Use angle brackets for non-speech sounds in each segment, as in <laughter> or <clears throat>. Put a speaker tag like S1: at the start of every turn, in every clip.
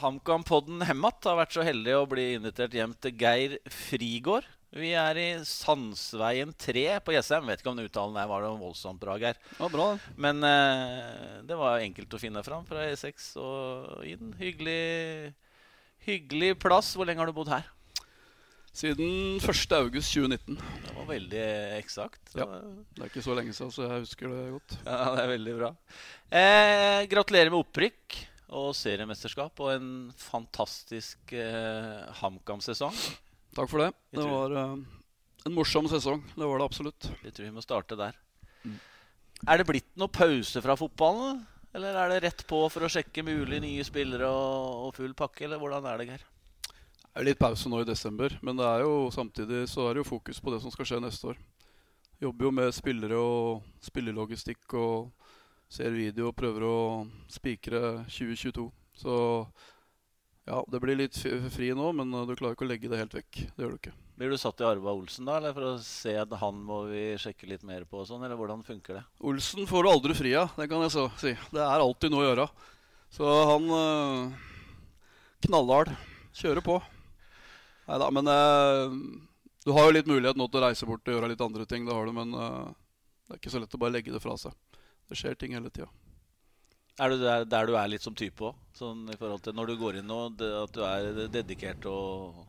S1: HamKam-podden Hemmat har vært så heldig å bli invitert hjem til Geir Frigård. Vi er i Sandsveien 3 på Jessheim. Vet ikke om den uttalen der var noe voldsomt bra, Geir.
S2: Ja, bra.
S1: Men eh, det var enkelt å finne fram fra E6 og inn. Hyggelig, hyggelig plass. Hvor lenge har du bodd her?
S2: Siden 1. august 2019.
S1: Det var veldig eksakt.
S2: Ja. Det er ikke så lenge siden, så jeg husker det godt.
S1: Ja, det er veldig bra. Eh, gratulerer med opprykk og seriemesterskap og en fantastisk eh, HamKam-sesong.
S2: Takk for det. Det var eh, en morsom sesong. Det var det absolutt.
S1: Jeg tror vi må starte der.
S2: Mm.
S1: Er det blitt noe pause fra fotballen? Eller er det rett på for å sjekke mulig nye spillere og, og full pakke? Eller hvordan er det, Geir?
S2: Det er litt pause nå i desember, men det er jo samtidig så er det jo fokus på det som skal skje neste år. Jobber jo med spillere og spillelogistikk og ser video og prøver å spikre 2022. Så ja, det blir litt fri nå, men uh, du klarer ikke å legge det helt vekk. Det gjør du ikke.
S1: Blir du satt i Arva Olsen da, eller for å se at han må vi sjekke litt mer på? og sånn, Eller hvordan funker det?
S2: Olsen får du aldri fri av, det kan jeg så si. Det er alltid noe å gjøre. Så han øh, knallhard. Kjører på. Nei da, men øh, du har jo litt mulighet nå til å reise bort og gjøre litt andre ting. Det har du, men øh, det er ikke så lett å bare legge det fra seg. Det skjer ting hele tida.
S1: Er du der, der du er litt som type òg? Sånn i forhold til når du går inn det, at du er dedikert og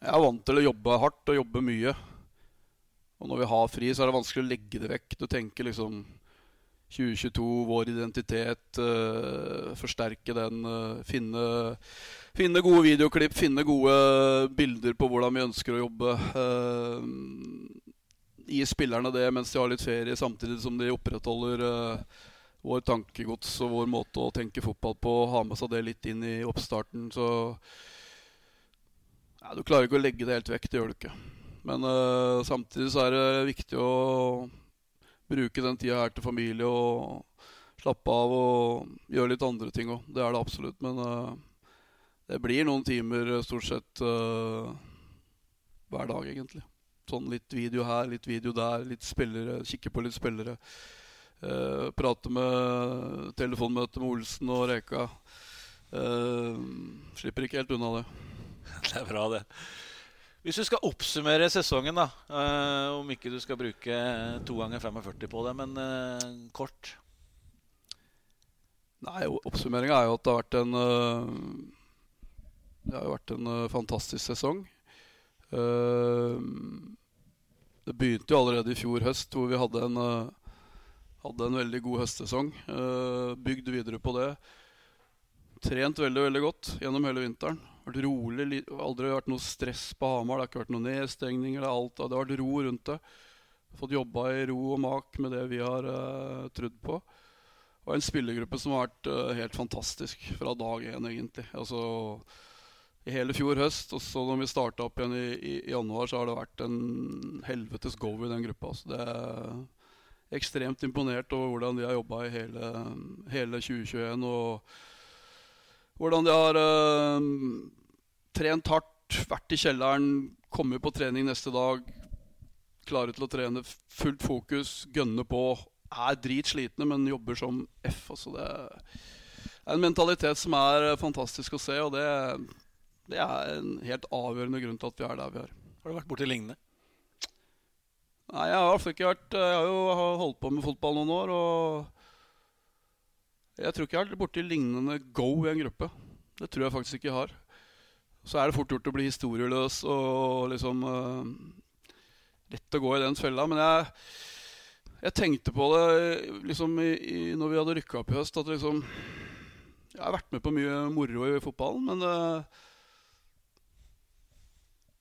S2: Jeg er vant til å jobbe hardt og jobbe mye. Og når vi har fri, så er det vanskelig å legge det vekk. Du tenker liksom 2022, vår identitet, øh, forsterke den, øh, finne, finne gode videoklipp, finne gode bilder på hvordan vi ønsker å jobbe. eh, gi spillerne det mens de har litt ferie, samtidig som de opprettholder uh, vår tankegods og vår måte å tenke fotball på. Ha med seg det litt inn i oppstarten. Så ja, Du klarer ikke å legge det helt vekk, det gjør du ikke. Men uh, samtidig så er det viktig å bruke den tida her til familie og slappe av og gjøre litt andre ting òg. Det er det absolutt. Men uh, det blir noen timer stort sett uh, hver dag, egentlig. Sånn litt video her, litt video der, litt spillere, kikke på litt spillere. Uh, prate med telefonmøte med Olsen og Reka. Uh, slipper ikke helt unna det. <laughs>
S1: Det er bra, det. Hvis du skal oppsummere sesongen, da uh, Om ikke du skal bruke to ganger 45 på det, men uh, kort.
S2: Nei, Oppsummeringa er jo at det har vært en uh, Det har jo vært en fantastisk sesong. Uh, det begynte jo allerede i fjor høst, hvor vi hadde en, øh, hadde en veldig god høstsesong. Uh, bygd videre på det. Trent veldig veldig godt gjennom hele vinteren. Vært rolig, Aldri vært noe stress på Hamar. Det har ikke vært noen nedstengninger. Det, alt, det har vært ro rundt det. Fått jobba i ro og mak med det vi har uh, trodd på. Og en spillergruppe som har vært uh, helt fantastisk fra dag én, egentlig. Altså i hele fjor høst, og så når vi starta opp igjen i, i, i januar, så har det vært en helvetes go i den gruppa. Så Det er ekstremt imponert over hvordan de har jobba i hele, hele 2021. Og hvordan de har eh, trent hardt, vært i kjelleren, kommet på trening neste dag. Klare til å trene, fullt fokus, gønne på er dritslitne, men jobber som F. Altså det er en mentalitet som er fantastisk å se, og det, det er en helt avgjørende grunn til at vi er der vi er.
S1: Har du vært borti lignende?
S2: Nei, Jeg har ikke vært Jeg har jo holdt på med fotball noen år, og jeg tror ikke jeg har vært borti lignende go i en gruppe. Det tror jeg faktisk ikke jeg har. Så er det fort gjort å bli historieløs og liksom uh, Lett å gå i den fella. Men jeg, jeg tenkte på det liksom i, i, når vi hadde rykka opp i høst, at liksom Jeg har vært med på mye moro i fotballen, men eh,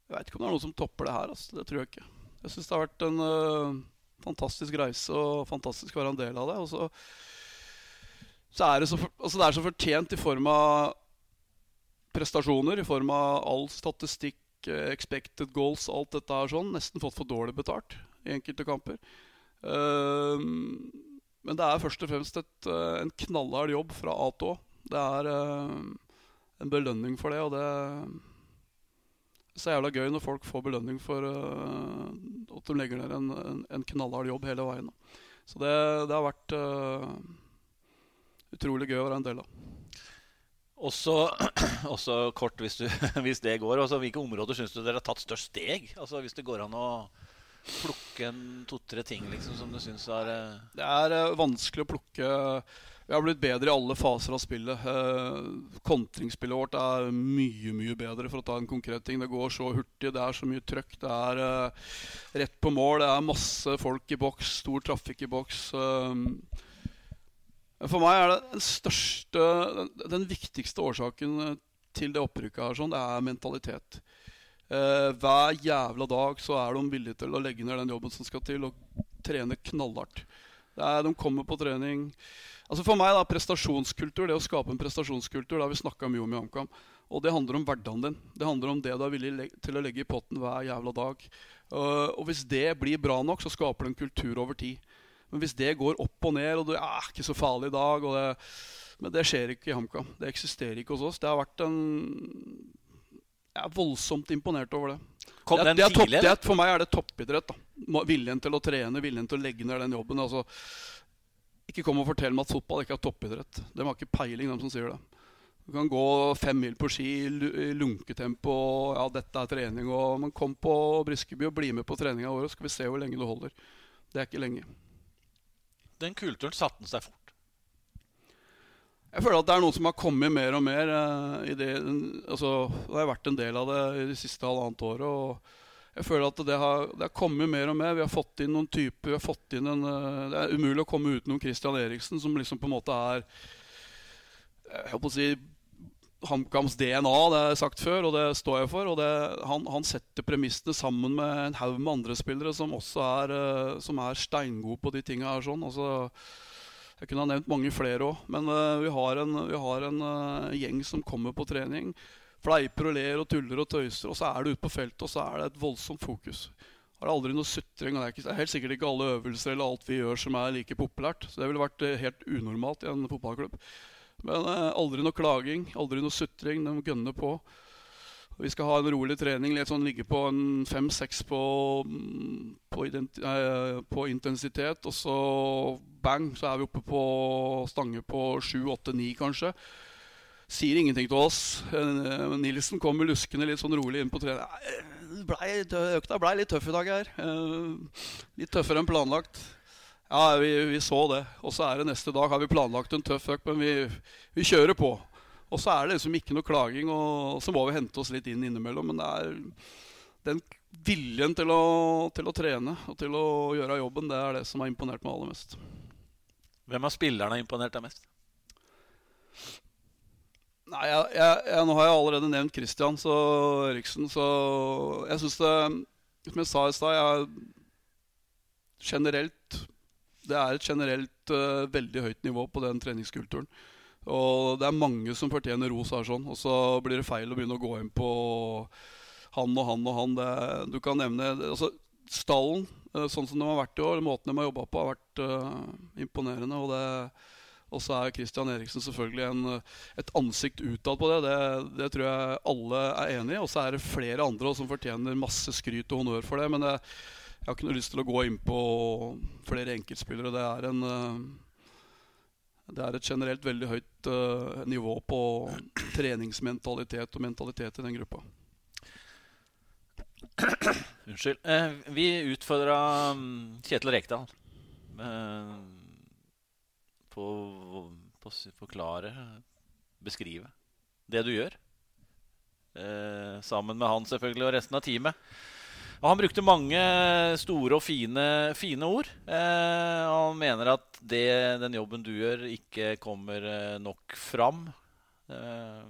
S2: jeg veit ikke om det er noe som topper det her. Altså. Det tror jeg ikke. Jeg syns det har vært en uh, fantastisk reise og fantastisk å være en del av det. Og så, så er det så, for, altså det er så fortjent i form av prestasjoner, i form av all statistikk, eh, expected goals, alt dette her sånn. Nesten fått for dårlig betalt i enkelte kamper. Uh, men det er først og fremst et, uh, en knallhard jobb fra A til Å. Det er uh, en belønning for det, og det så jævla gøy når folk får belønning for uh, at de legger ned en, en, en knallhard jobb hele veien. da. Så det, det har vært uh, utrolig gøy å være en del av.
S1: Også, <clears throat> også kort, hvis, du, <laughs> hvis det går. Også, hvilke områder syns du dere har tatt størst steg? Altså Hvis det går an å plukke en to-tre ting liksom, som du syns er uh...
S2: Det er vanskelig å plukke Vi har blitt bedre i alle faser av spillet. Eh, kontringsspillet vårt er mye, mye bedre, for å ta en konkret ting. Det går så hurtig, det er så mye trøkk. Det er eh, rett på mål, det er masse folk i boks, stor trafikk i boks. Eh, for meg er det den største, den, viktigste årsaken eh, til det opprykket her, sånn, det er mentalitet. Eh, hver jævla dag så er de villige til å legge ned den jobben som skal til, og trene knallhardt. Er, de kommer på trening Altså For meg da, prestasjonskultur, det å skape en prestasjonskultur, det har vi snakka mye om i HamKam. Og det handler om hverdagen din. Det handler om det du er villig til å legge i potten hver jævla dag. Uh, og hvis det blir bra nok, så skaper det en kultur over tid. Men hvis det går opp og ned, og det er ikke så farlig i dag og det, Men det skjer ikke i HamKam. Det eksisterer ikke hos oss. Det har vært en Jeg er voldsomt imponert over det.
S1: Kom
S2: det, er-
S1: den
S2: det er
S1: tidlig?
S2: det er, for meg er det toppidrett. da Viljen til å trene, viljen til å legge ned den jobben. Altså, ikke kom og fortell meg at fotball ikke er toppidrett. De har ikke peiling, de som sier det. Du kan gå fem mil på ski i lunketempo, ja, dette er trening. Og, men kom på Briskeby og bli med på treninga vår, så skal vi se hvor lenge du holder. Det er ikke lenge.
S1: Den kulturen satte den seg fort.
S2: Jeg føler at det er noen som har kommet mer og mer. eh, i det, altså, det har vært en del av det i det siste halvannet året. og jeg føler at det har, det har kommet mer og mer. Vi har fått inn noen typer vi har fått inn en, eh, Det er umulig å komme utenom Christian Eriksen, som liksom på en måte er Jeg håper å si HamKams DNA, det har jeg sagt før, og det står jeg for. og det, han, han setter premissene sammen med en haug med andre spillere som også er, eh, som er steingode på de tinga her. sånn, altså jeg kunne ha nevnt mange flere òg, men uh, vi har en, vi har en uh, gjeng som kommer på trening. Fleiper og ler og tuller og tøyser, og så er du ute på feltet, og så er det et voldsomt fokus. Har aldri noe sutring. og Det er, det er helt sikkert ikke alle øvelser eller alt vi gjør som er like populært. Så det ville vært eh, helt unormalt i en fotballklubb. Men eh, aldri noe klaging, aldri noe sutring. De gønner på. Vi skal ha en rolig trening. Litt sånn Ligge på en fem-seks på, mm, på, eh, på intensitet. Og så bang, så er vi oppe på stange på sju, åtte, ni kanskje. Sier ingenting til oss. Eh, Nilsen kommer luskende litt sånn rolig inn på trening. Nei, det ble- det- Økta blei litt tøff i dag her. Eh, Litt tøffere enn planlagt. Ja, vi, vi så det. Og så er det neste dag har vi planlagt en tøff økt, men vi, vi kjører på. Og så er det liksom ikke noe klaging, og så må vi hente oss litt inn innimellom. Men det er den viljen til å, til å trene og til å gjøre jobben, det er det som har imponert meg aller mest.
S1: Hvem av spillerne har imponert deg mest?
S2: Nei, jeg, jeg, jeg, Nå har jeg allerede nevnt Christian så Eriksen, så jeg syns det Som jeg sa i stad, Generelt Det er et generelt uh, veldig høyt nivå på den treningskulturen. Og det er mange som fortjener ros her, sånn. Og så blir det feil å begynne å gå inn på han og han og han. Det, du kan nevne altså, Stallen, eh, sånn som de har vært i år, måten de har jobba på, har vært uh, imponerende. Og det og så er Christian Eriksen selvfølgelig en, et ansikt utad på det. det. Det tror jeg alle er enig i. Og så er det flere andre som fortjener masse skryt og honnør for det. Men jeg, jeg har ikke noe lyst til å gå inn på flere enkeltspillere. Det er, en, eh, det er et generelt veldig høyt uh, nivå på treningsmentalitet og mentalitet i den gruppa.
S1: Unnskyld. Eh, vi utfordra mm, Kjetil Rekdal eh, på å forklare, beskrive, det du gjør. Eh, sammen med han selvfølgelig og resten av teamet. Og han brukte mange store og fine, fine ord. Eh, han mener at det, den jobben du gjør, ikke kommer eh, nok fram. Eh,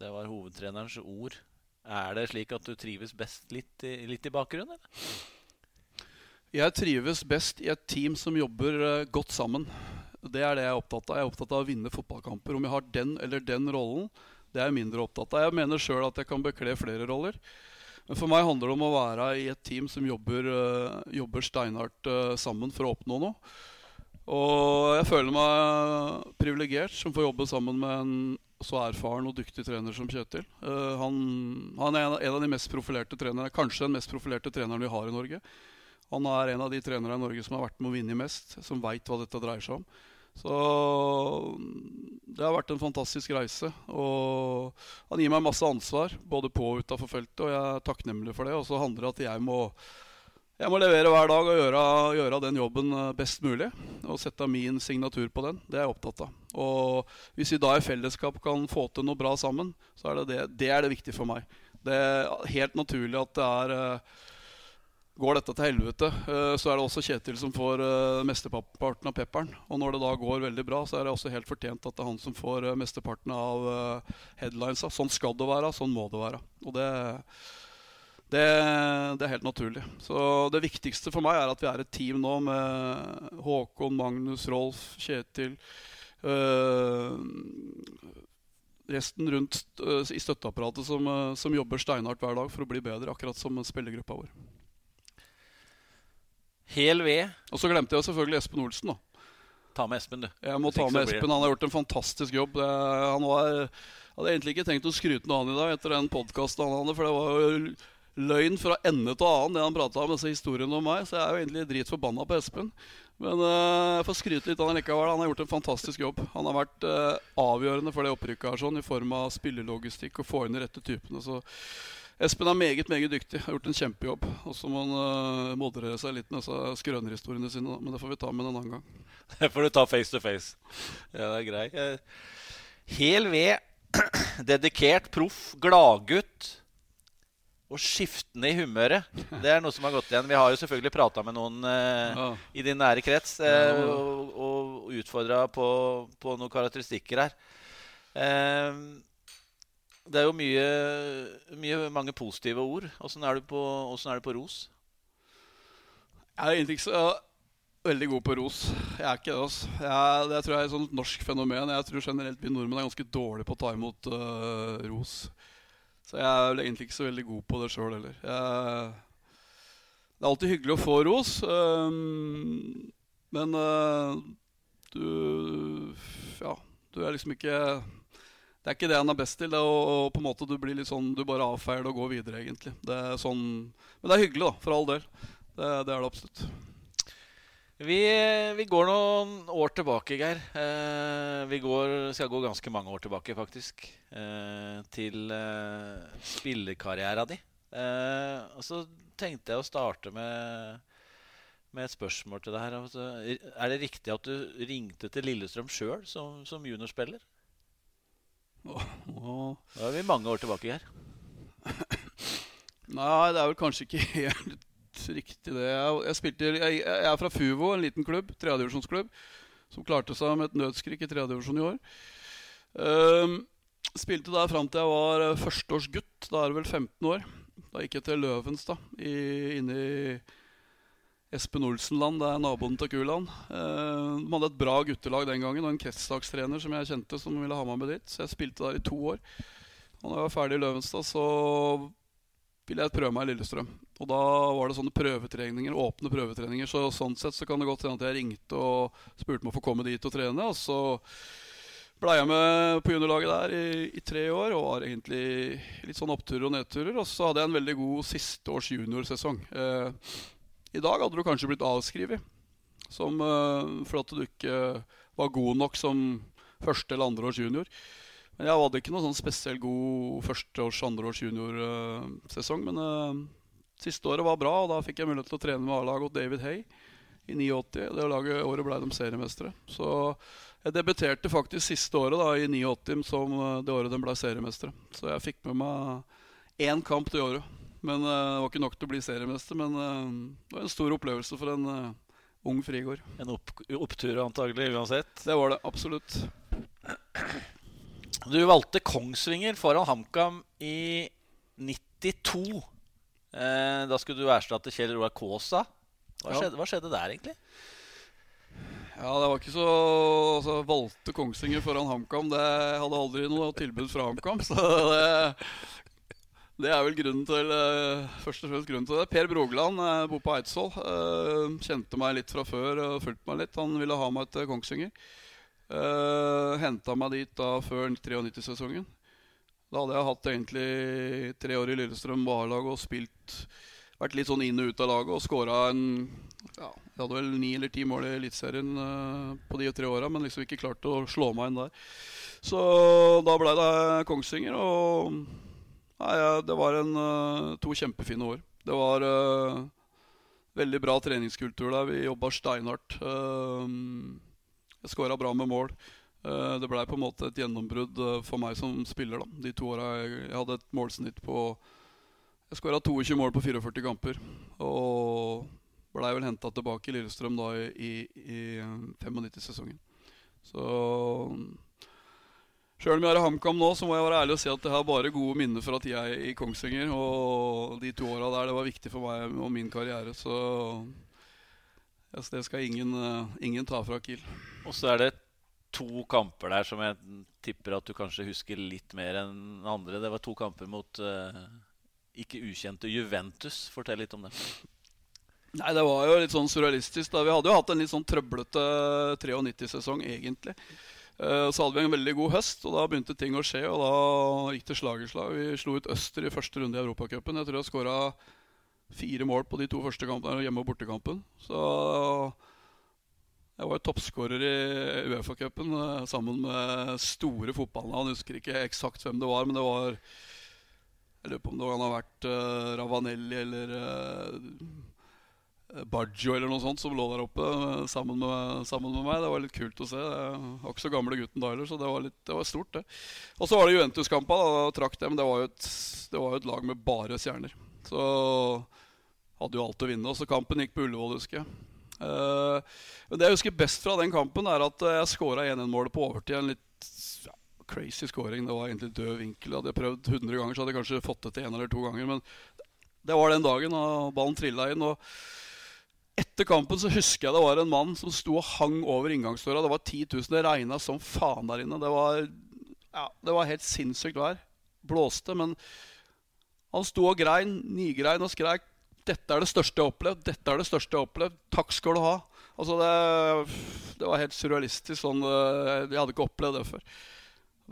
S1: det var hovedtrenerens ord. Er det slik at du trives best litt i, litt i bakgrunnen? Eller?
S2: Jeg trives best i et team som jobber eh, godt sammen. Det er det jeg er opptatt av. Jeg er opptatt av å vinne fotballkamper. Om jeg har den eller den rollen, det er jeg mindre opptatt av. Jeg mener sjøl at jeg kan bekle flere roller. Men for meg handler det om å være i et team som jobber, eh, jobber steinhardt eh, sammen for å oppnå noe. Og jeg føler meg privilegert som får jobbe sammen med en så erfaren og dyktig trener som Kjetil. Eh, han, han er en av de mest profilerte trenerne, kanskje den mest profilerte treneren vi har i Norge. Han er en av de trenere i Norge som har vært med å vinne mest, som veit hva dette dreier seg om. Så det har vært en fantastisk reise. Og han gir meg masse ansvar, både på og utafor feltet, og jeg er takknemlig for det. Og så handler det at jeg må, jeg må levere hver dag og gjøre, gjøre, den jobben eh, best mulig. Og sette min signatur på den. Det er jeg opptatt av. Og hvis vi da i fellesskap kan få til noe bra sammen, så er det det, det, er det viktige for meg. Det er helt naturlig at det er eh, Går dette til helvete, eh, så er det også Kjetil som får eh, mesteparten av pepperen. Og når det da går veldig bra, så er det også helt fortjent at det er han som får mesteparten av headlinesa. Sånn skal det være, sånn må det være. Og det, det, det, er helt naturlig. Så det viktigste for meg er at vi er et team nå med Håkon, Magnus, Rolf, Kjetil. Øh, resten rundt i støtteapparatet som, som, jobber steinhardt hver dag for å bli bedre, akkurat som spillergruppa vår.
S1: Hel ved.
S2: Og så glemte jeg selvfølgelig Espen Olsen. da
S1: Ta med Espen, du.
S2: Jeg må ta med Espen. Han har gjort en fantastisk jobb. Han var, hadde egentlig ikke tenkt å skryte noe av han i dag etter den podkasten han hadde, for det var jo løgn fra ende til annen, det han prata om, disse historiene om meg. Så jeg er jo egentlig dritforbanna på Espen. Men uh, jeg får skryte litt av han likevel. Han har gjort en fantastisk jobb. Han har vært uh, avgjørende for det opprykket her sånn, i form av spillelogistikk og få inn de rette typene. Så Espen er meget meget dyktig. Har gjort en kjempejobb. Og så må han uh, moderere seg litt med disse skrønerhistoriene sine. Men det får vi ta med en annen gang. <laughs>
S1: Det får du ta face to face. Ja, det er grei. Hel ved, <clears throat> dedikert, proff, gladgutt og skiftende i humøret. Det er noe som har gått igjen. Vi har jo selvfølgelig prata med noen eh, ja. i din nære krets eh, og, og utfordra på, på, noen karakteristikker her. Eh, det er jo mye, mye, mange positive ord. Åssen er, er, du på ros?
S2: Jeg er egentlig ikke så veldig god på ros. Jeg er ikke det. altså. Jeg, det tror jeg er et sånt norsk fenomen. Jeg tror generelt vi nordmenn er ganske dårlige på å ta imot uh, ros. Så jeg er vel egentlig ikke så veldig god på det sjøl heller. Jeg, det er alltid hyggelig å få ros, um, men uh, du Ja, du er liksom ikke Det er ikke det han er best til. Det er å, på en måte Du blir litt sånn Du bare avfeier det og går videre, egentlig. Det er sånn, men det er hyggelig, da, for all del. Det, det er det absolutt.
S1: Vi, vi, går noen år tilbake, Geir. Eh, vi går, skal gå ganske mange år tilbake, faktisk. Eh, til eh, spillekarriera di. Eh, og så tenkte jeg å starte med, med et spørsmål til deg her. Altså, er det riktig at du ringte til Lillestrøm sjøl som, som juniorspiller? Da er vi mange år tilbake her.
S2: Nei, det er vel kanskje ikke <laughs> helt riktig det. Jeg, jeg, spilte, jeg, jeg, er fra Fuvo, en liten klubb, tredjedivisjonsklubb, som klarte seg med et nødskrik i tredjedivisjon i år. Um, spilte der fram til jeg var eh, førsteårsgutt. Da er det vel 15 år. Da gikk jeg til Løvens, da, i, inne i Espen Olsen-land, det er naboen til Kuland. Eh, de hadde et bra guttelag den gangen, og en kretslagstrener som jeg kjente, som ville ha meg med dit. Så jeg spilte der i to år. Og da jeg var ferdig i Løvenstad, så ville jeg prøve meg i Lillestrøm. Og da var det sånne prøvetreninger, åpne prøvetreninger. Så sånn sett så kan det godt hende at jeg ringte og spurte om å få komme dit og trene. Og så blei jeg med på juniorlaget der i, i, tre år og var egentlig litt sånn oppturer og nedturer. Og så hadde jeg en veldig god siste års juniorsesong. Eh, I dag hadde du kanskje blitt avskrevet eh, for at du ikke var god nok som første- eller andreårs junior. Men jeg hadde ikke noen sånn spesielt god førsteårs, andreårs juniorsesong. Uh, men uh, Siste året var bra, og da fikk jeg mulighet til å trene med A-laget og David Hay i 89. Det laget, året ble de seriemestere. Så jeg debuterte faktisk siste året, da, i 89, som eh, det året de ble seriemestere. Så jeg fikk med meg én kamp det året. Men uh, Det var ikke nok til å bli seriemester, men uh, det var en stor opplevelse for en uh, ung Frigård.
S1: En opp opptur antagelig uansett?
S2: Det var det, absolutt.
S1: Du valgte Kongsvinger foran HamKam i 92. Eh, da skulle du erstatte Kjell Roar Kaasa. Hva, ja. hva, skjedde der, egentlig?
S2: Ja, det var ikke så altså, Valgte Kongsvinger foran HamKam. Det hadde aldri noe tilbud fra HamKam. <laughs> Så det, det, er vel grunnen til uh, Først og fremst grunnen til det. Per Brogland uh, bor på Eidsvoll. Uh, kjente meg litt fra før og fulgte meg litt. Han ville ha meg til Kongsvinger. Uh, Henta meg dit da før 93-sesongen. Da hadde jeg hatt egentlig tre år i Lillestrøm A-lag og spilt vært litt sånn inn og ut av laget og skåra en ja, Jeg hadde vel ni eller ti mål i Eliteserien uh, på de tre åra, men liksom ikke klart å slå meg inn der. Så da blei det Kongsvinger, og nei, det var en, uh, to kjempefine år. Det var uh, veldig bra treningskultur der. Vi jobba steinhardt. jeg skåra bra med mål. det blei på en måte et gjennombrudd for meg som spiller. da De to åra jeg, jeg hadde et målsnitt på jeg skåra 22 mål på 44 kamper. Og blei vel henta tilbake i Lillestrøm da i, i, i 95-sesongen. Så Sjøl om jeg er i HamKam nå, så må jeg være ærlig og si at jeg har bare gode minner fra tida i Kongsvinger. Og de to åra der, det var viktig for meg og min karriere. Så det skal ingen, ingen ta fra Kiel.
S1: Og så er det to kamper der som jeg tipper at du kanskje husker litt mer enn andre. Det var to kamper mot uh ikke ukjente Juventus. Fortell litt om det.
S2: Nei, Det var jo litt sånn surrealistisk. da Vi hadde jo hatt en litt sånn trøblete 93-sesong, egentlig. Uh, så hadde vi en veldig god høst, og da begynte ting å skje. Og da gikk det slag i slag. Vi slo ut Øster i første runde i Europacupen. Jeg tror jeg skåra fire mål på de to første kampene, hjemme- og bortekampen. Så jeg var jo toppskårer i Uefa-cupen uh, sammen med store fotballnavn. Husker ikke eksakt hvem det var, men det var jeg lurer på om det kan ha vært uh, Ravanelli eller uh, Baggio eller noe sånt som lå der oppe uh, sammen, med, sammen, med, meg. Det var litt kult å se. Jeg var ikke så gamle gutten da heller, så det var, litt, det var stort, det. Og så var det Juventus-kampa. Da trakk dem. Det var, jo et, det var jo et lag med bare stjerner. Så hadde jo alt å vinne. Og så kampen gikk på Ullevål, husker jeg. Uh, men Det jeg husker best fra den kampen, er at jeg skåra 1-1-målet på overtid. En litt crazy scoring. Det var egentlig død vinkel. Hadde jeg prøvd 100 ganger, så hadde jeg kanskje fått det til én eller to ganger. Men det var den dagen, og ballen trilla inn. og etter kampen så husker jeg det var en mann som sto og hang over inngangsdøra. Det var 10 000. Det regna som faen der inne. Det var, ja, det var helt sinnssykt vær. Blåste, men han sto og grein, nigrein og skreik 'Dette er det største jeg har opplevd'. Dette er det største jeg har opplevd. Takk skal du ha. Altså det, det var helt surrealistisk. Sånn, jeg hadde ikke opplevd det før.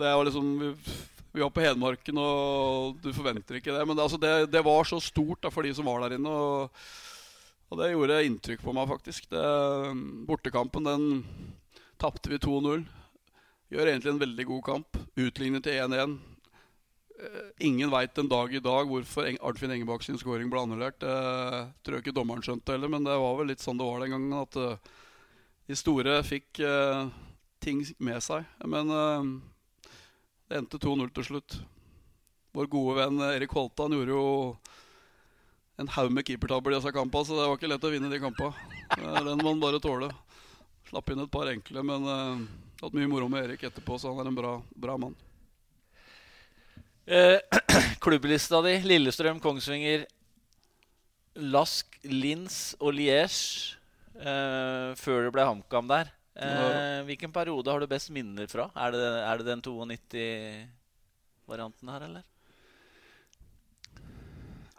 S2: Det var liksom vi, var på Hedmarken, og du forventer ikke det. Men det, altså, det, det var så stort da, for de som var der inne. Og, og det gjorde inntrykk på meg, faktisk. Det, bortekampen den tapte vi 2-0. Gjør egentlig en veldig god kamp. Utlignet til 1-1. Eh, ingen veit en dag i dag hvorfor Arnfinn Engebakk sin scoring ble annullert. Det tror jeg ikke dommeren skjønte heller, men det var vel litt sånn det var den gangen. At uh, de store fikk uh, ting med seg. Men det endte 2-0 til slutt. Vår gode venn Erik Holtan gjorde jo en haug med keepertabber i disse kampene, så det var ikke lett å vinne de kampene. Den må man bare tåle. Slapp inn et par enkle, men uh, hatt mye moro med Erik etterpå, så han er en bra, bra mann.
S1: Eh, <clears throat> klubblista di Lillestrøm, Kongsvinger, Lask, Lins og Liège eh, før det ble HamKam der. Eh, hvilken periode har du best minner fra? Er det, er det den 92-varianten her, eller?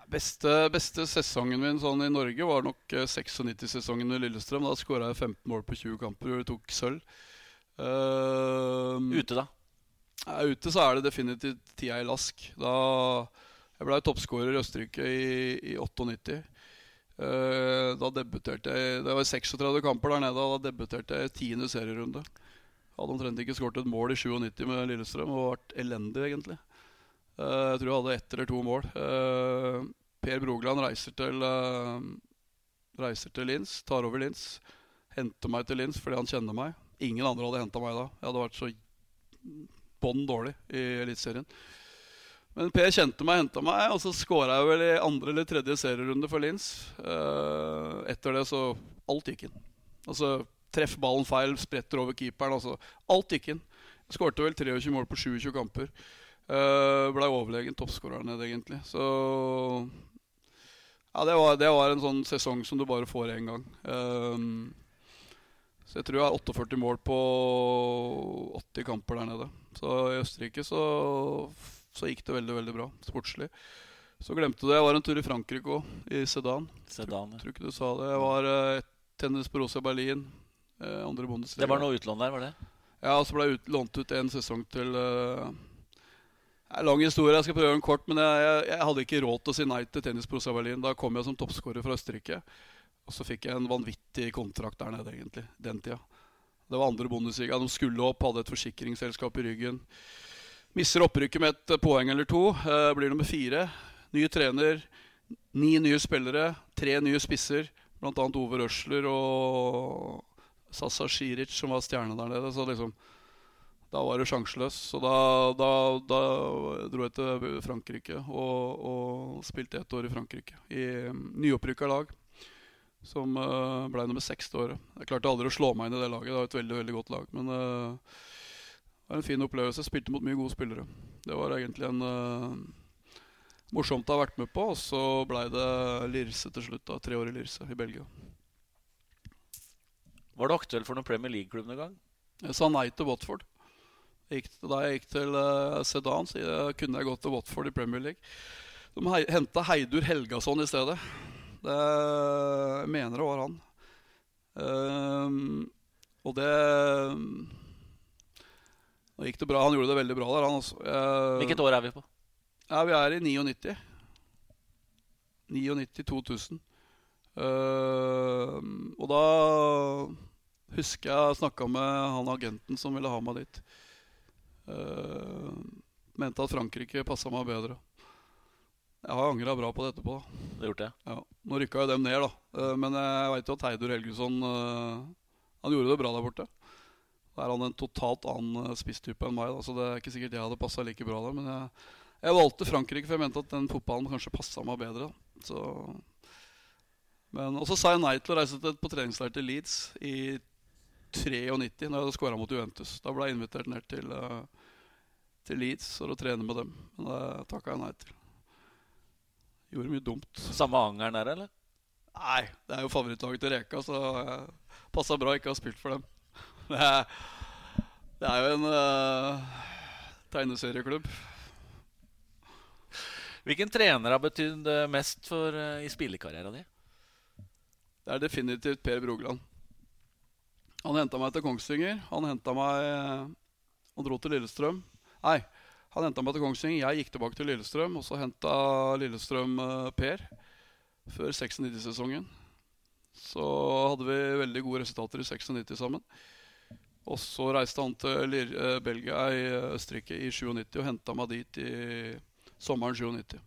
S2: Beste, beste, sesongen min sånn i Norge var nok 96-sesongen med Lillestrøm. Da skåra jeg 15 mål på 20 kamper og tok sølv.
S1: Uh, ute, da?
S2: Ja, ute så er det definitivt tida i Lask. Da Jeg ble toppskårer i Østerrike i, i 98. Uh, da debuterte jeg Det var 36 kamper der nede, og da debuterte jeg i tiende serierunde. Hadde omtrent ikke skåret et mål i 97 med Lillestrøm og vært elendig, egentlig. Uh, jeg tror jeg hadde ett eller to mål. Uh, per Brogland reiser til, reiser til Lins, tar over Lins. Henter meg til Lins fordi han kjenner meg. Ingen andre hadde henta meg da. Jeg hadde vært så bånn dårlig i Eliteserien. Men Per kjente meg, henta meg, og så skåra jeg vel i andre eller tredje serierunde for Lins. Etter det så Alt gikk inn. Altså Treff ballen feil, spretter over keeperen. Altså, alt gikk inn. Skårte vel 23 mål på 27 kamper. Uh, Blei overlegen toppskårer nede, egentlig. Så Ja, det var, det var, en sånn sesong som du bare får én gang. Uh, så jeg tror jeg har 48 mål på 80 kamper der nede. Så i Østerrike så så gikk det veldig veldig bra sportslig. Så glemte du det. Jeg var en tur i Frankrike òg, i Sedan.
S1: Sedan
S2: ja. Tror ikke du sa det. Jeg var uh, tennis på Rosia Berlin. Uh, andre Bundesliga.
S1: Det var noe utlån der, var det?
S2: Ja, og så ble jeg ut, lånt ut en sesong til uh, er lang historie, jeg skal prøve en kort. Men jeg, jeg, jeg hadde ikke råd til å si nei til Tennis Pro Berlin. Da kom jeg som toppskårer fra Østerrike. Og så fikk jeg en vanvittig kontrakt der nede, egentlig. Den tida. Det var andre Bundesliga. De skulle opp, hadde et forsikringsselskap i ryggen. Mister opprykket med et poeng eller to. Eh, blir nummer fire. Ny trener. Ni nye spillere. Tre nye spisser. Blant annet Ove Røsler og Sasa Shiric, som var stjerne der nede. Så liksom da var det sjanseløs. Så da, da, da, dro jeg til Frankrike og, og spilte ett år i Frankrike. I um, nyopprykka lag. Som uh, ble nummer seks det året. Jeg klarte aldri å slå meg inn i det laget. Det var et veldig veldig godt lag. Men uh, det var en fin opplevelse. Jeg spilte mot mye gode spillere. Det var egentlig en uh, morsomt å ha vært med på. Og så ble det Lirse til slutt. da, Tre år i Lirse i Belgia.
S1: Var du aktuell for noen Premier League-klubb noen gang?
S2: Jeg sa nei til Watford. Gikk, da jeg gikk til uh, Sedan, så jeg, kunne jeg gått til Watford i Premier League. De hei, henta Heidur Helgason i stedet. Det jeg mener det var han. Uh, og det Nå gikk det bra. Han gjorde det veldig bra der, han også.
S1: Uh, Hvilket år er vi på?
S2: Ja, Vi er i 99. 99-2000. Uh, og da husker jeg snakka med han agenten som ville ha meg dit. Uh, mente at Frankrike passa meg bedre. Jeg har angra bra på det etterpå.
S1: Det har gjort det?
S2: Ja. Nå rykka jo dem ned, da. Uh, men jeg veit jo at Heidur Helgesson uh, Han gjorde det bra der borte. Da er han en totalt annen spisstype enn meg, da, så det er ikke sikkert jeg hadde passa like bra der. Men jeg, jeg, valgte Frankrike, for jeg mente at den fotballen kanskje passa meg bedre. Da. Så men, og så sa jeg nei til å reise til, på treningsleir til Leeds i 93, når jeg hadde skåra mot Juventus. Da ble jeg invitert ned til, uh, til Leeds for å trene med dem. Men det takka jeg nei til. Gjorde mye dumt.
S1: Samme angeren der, eller?
S2: Nei, det er jo favorittlaget til Reka, så uh, passa bra ikke å ha spilt for dem. <laughs> Det er, det er jo en uh, tegneserieklubb.
S1: Hvilken trener har betydd mest for, uh, i spillekarrieren din?
S2: Det er definitivt Per Brogland. Han henta meg til Kongsvinger. Han henta meg Han dro til Lillestrøm. Nei, han henta meg til Kongsvinger. Jeg gikk tilbake til Lillestrøm, og så henta Lillestrøm uh, Per før 96-sesongen. Så hadde vi veldig gode resultater i 96 sammen. Og så reiste han til uh, Belgia i Østerrike i 97 og henta meg dit i sommeren 97.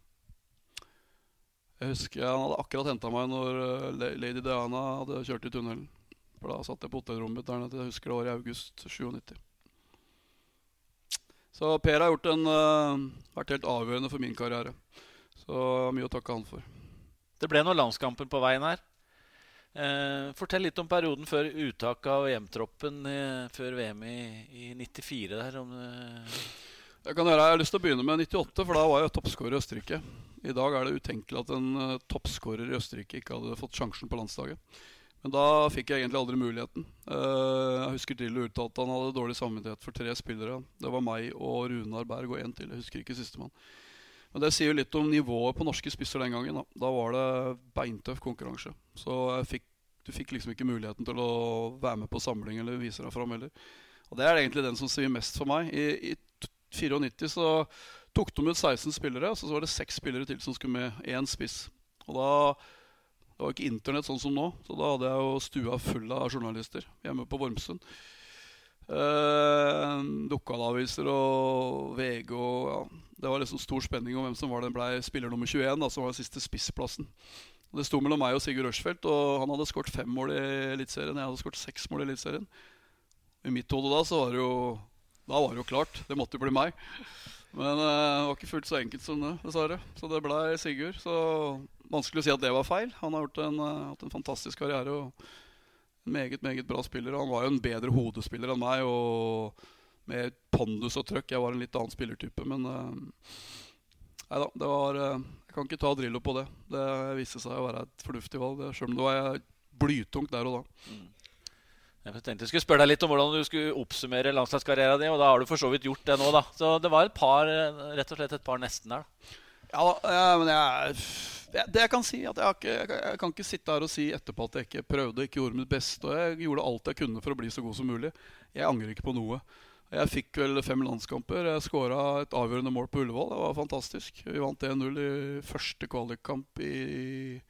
S2: Jeg husker Han hadde akkurat henta meg når uh, Lady Diana hadde kjørt i tunnelen. For da satt jeg på hotellrommet der nede. Jeg husker det var i august 97. Så Per har en, uh, vært helt avgjørende for min karriere. Så mye å takke han for.
S1: Det ble noen landskamper på veien her. Eh, fortell litt om perioden før uttaket av EM-troppen eh, før VM i, i 94. Der, om, eh...
S2: jeg, kan gjøre, jeg har lyst til å begynne med 98, for da var jeg toppskårer i Østerrike. I dag er det utenkelig at en uh, toppskårer i Østerrike ikke hadde fått sjansen på landslaget. Men da fikk jeg egentlig aldri muligheten. Uh, jeg husker Drillo uttalte at han hadde dårlig samvittighet for tre spillere. Det var meg og Runar Berg og én til. Jeg husker ikke sistemann. Men det sier jo litt om nivået på norske spisser den gangen. Da, da var det beintøff konkurranse. Så fikk, du fikk liksom ikke muligheten til å være med på samling eller vise deg fram heller. Og det er egentlig den som sier mest for meg. I, i 94 så tok de ut 16 spillere, og så var det seks spillere til som skulle med. Én spiss. Og da det var ikke Internett sånn som nå, så da hadde jeg jo stua full av journalister hjemme på Vormsund. Eh, Lokalaviser og VG og ja, Det var liksom stor spenning om hvem som var den ble spiller nummer 21, da, som var den siste spissplassen. Det sto mellom meg og Sigurd Rushfeldt, og han hadde skåret fem mål i Eliteserien. Jeg hadde skåret seks mål i Eliteserien. I mitt hode da så var det jo Da var det jo klart. Det måtte jo bli meg. Men uh, det var ikke fullt så enkelt som det, dessverre. Så det ble Sigurd. Så vanskelig å si at det var feil. Han har en, uh, hatt en fantastisk karriere og en meget, meget bra spiller. Han var jo en bedre hodespiller enn meg og med pondus og trøkk. Jeg var en litt annen spillertype, men uh, Nei da, det var uh, Jeg kan ikke ta Drillo på det. Det viste seg å være et fornuftig valg, sjøl om det var blytungt der og da. Mm.
S1: Jeg tenkte jeg skulle spørre deg litt om hvordan du skulle oppsummere landslagskarrieren din. Og da har du for så vidt gjort det nå, da. Så det var et par, rett og slett et par nesten der. da.
S2: Ja, men jeg det jeg kan si, at jeg, ikke, jeg, kan ikke sitte her og si etterpå at jeg ikke prøvde, ikke gjorde mitt beste. Og jeg gjorde alt jeg kunne for å bli så god som mulig. Jeg angrer ikke på noe. Jeg fikk vel fem landskamper. Jeg skåra et avgjørende mål på Ullevål. Det var fantastisk. Vi vant 1-0 i første kvalikkamp i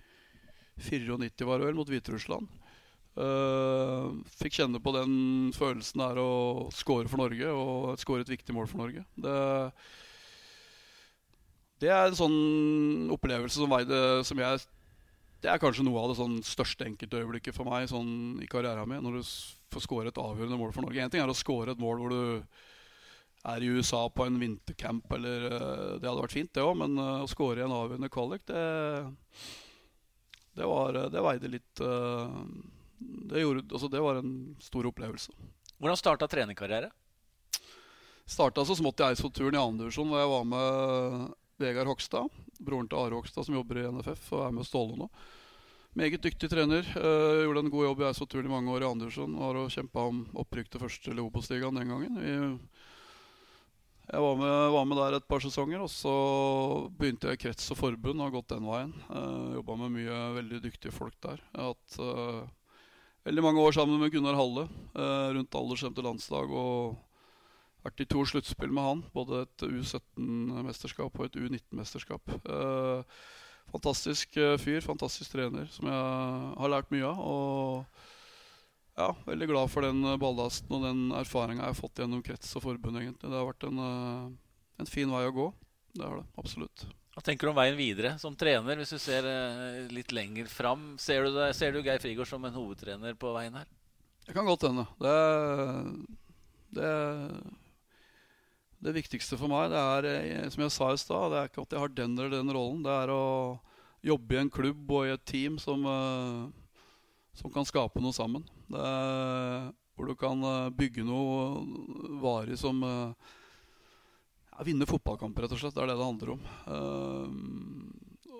S2: 94, var det vel, mot Hviterussland. Uh, fikk kjenne på den følelsen der å score for Norge, og score et viktig mål for Norge. Det, det er en sånn opplevelse som, veide, som jeg Det er kanskje noe av det sånn største enkeltøyeblikket for meg sånn i karrieren min. Når du får score et avgjørende mål for Norge. Én ting er å score et mål hvor du er i USA på en vintercamp, eller uh, Det hadde vært fint, det òg, men uh, å score i en avgjørende kvalik, det det, var, det veide litt det, gjorde, altså det, var en stor opplevelse.
S1: Hvordan starta trenerkarriere?
S2: Starta så smått i Eidsvoll-turen i andredivisjon, hvor jeg var med Vegard Hogstad. Broren til Are Hogstad, som jobber i NFF og er med Ståle nå. Meget dyktig trener. Uh, gjorde en god jobb i Eidsvoll-turen i mange år i Andersson. Og kjempa om opprykk til første eller Obos-ligaen den gangen. Vi, jeg var med, var med, der et par sesonger, og så begynte jeg i krets og forbund og har gått den veien. Uh, Jobba med mye veldig dyktige folk der. Jeg har hatt uh, veldig mange år sammen med Gunnar Halle uh, rundt aldersskjemte landslag. Og vært i to sluttspill med han. Både et U17-mesterskap og et U19-mesterskap. Eh, fantastisk fyr, fantastisk trener, som jeg har lært mye av. Og ja, veldig glad for den ballasten og den erfaringa jeg har fått gjennom krets og forbund. egentlig. Det har vært en, en fin vei å gå. Det har det absolutt.
S1: Hva tenker du om veien videre som trener, hvis du ser litt lenger fram? Ser du, det, ser du Geir Frigård som en hovedtrener på veien her?
S2: Det kan godt hende. Det, det, det viktigste for meg, det er som jeg sa i sted, det er ikke at jeg har den eller den rollen. Det er å jobbe i en klubb og i et team som, som kan skape noe sammen. Er, hvor du kan bygge noe varig som ja, Vinne fotballkamper, rett og slett. Det er det det handler om.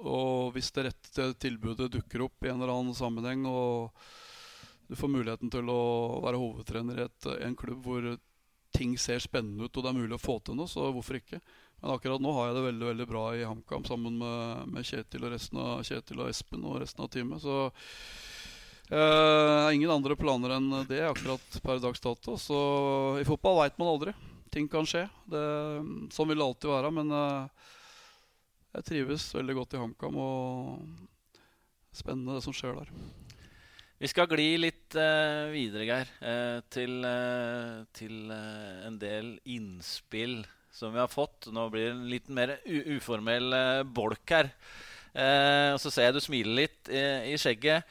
S2: Og hvis det rette tilbudet dukker opp i en eller annen sammenheng, og du får muligheten til å være hovedtrener i et, en klubb hvor ting ser spennende ut og det er mulig å få til noe, så hvorfor ikke? Men akkurat nå har jeg det veldig veldig bra i HamKam sammen med, med, Kjetil og resten av Kjetil og Espen og resten av teamet. Så eh, ingen andre planer enn det akkurat per dags dato. Så i fotball veit man aldri. Ting kan skje. Det, sånn vil det alltid være. Men eh, jeg trives veldig godt i HamKam, og spennende det som skjer der.
S1: Vi skal gli litt uh, videre, Geir, uh, til, uh, til en del innspill som vi har fått. Nå blir det en litt mer uformell bolk her. og så ser jeg du smiler litt i, i skjegget.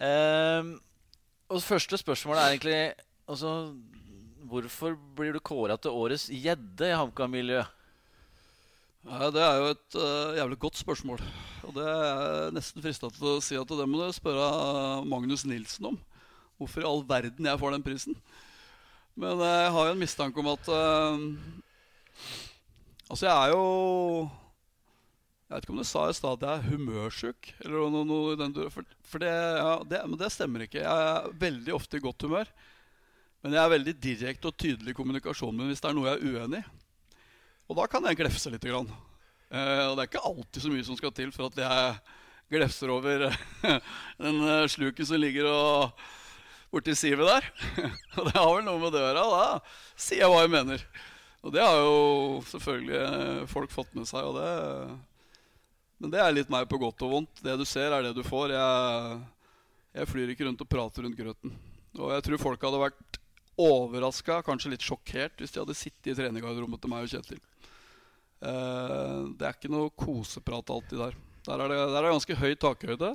S1: og første spørsmål er egentlig altså, Hvorfor blir du kåra til årets gjedde i HamKam-miljøet?
S2: Ja, det er jo et uh, jævlig godt spørsmål. Og det er nesten frista til å si at det må du spørre Magnus Nilsen om. Hvorfor i all verden jeg får den prisen. Men uh, jeg har jo en mistanke om at uh, Altså, jeg er jo Jeg vet ikke om du sa i stad at jeg er humørsjuk. Eller noe, noe den, for, for det, ja, det, men det stemmer ikke. Jeg er veldig ofte i godt humør. Men jeg er veldig direkte og tydelig i kommunikasjonen min hvis det er noe jeg er uenig i. Og da kan jeg glefse litt. Grann. Eh, og det er ikke alltid så mye som skal til for at jeg glefser over <laughs> den eh, sluken som ligger og borti sivet der. <laughs> og det har vel noe med gjøre. Da sier jeg hva jeg mener. Og det har jo selvfølgelig eh, folk fått med seg. Det, men det er litt meg på godt og vondt. Det du ser, er det du får. Jeg, jeg flyr ikke rundt og prater rundt grøten. Og jeg tror folk hadde vært overraska, kanskje litt sjokkert, hvis de hadde sittet i trenergarderoben til meg og Kjetil. Uh, det er ikke noe koseprat alltid der. Der er det, der er det ganske høy takhøyde.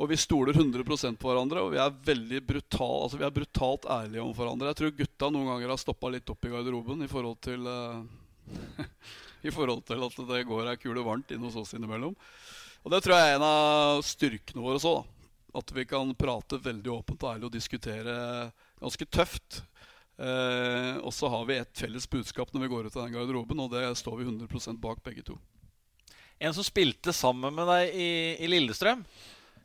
S2: Og vi stoler 100% på hverandre, og vi er veldig brutal, altså vi er brutalt ærlige om hverandre. Jeg tror gutta noen ganger har stoppa litt opp i garderoben i forhold til uh, <laughs> I forhold til at det går ei kule varmt inn hos oss innimellom. Og det tror jeg er en av styrkene våre så. At vi kan prate veldig åpent og ærlig og diskutere ganske tøft. Eh, og så har vi et felles budskap når vi går ut av den garderoben, og det står vi 100% bak begge to.
S1: En som spilte sammen med deg i, i Lillestrøm,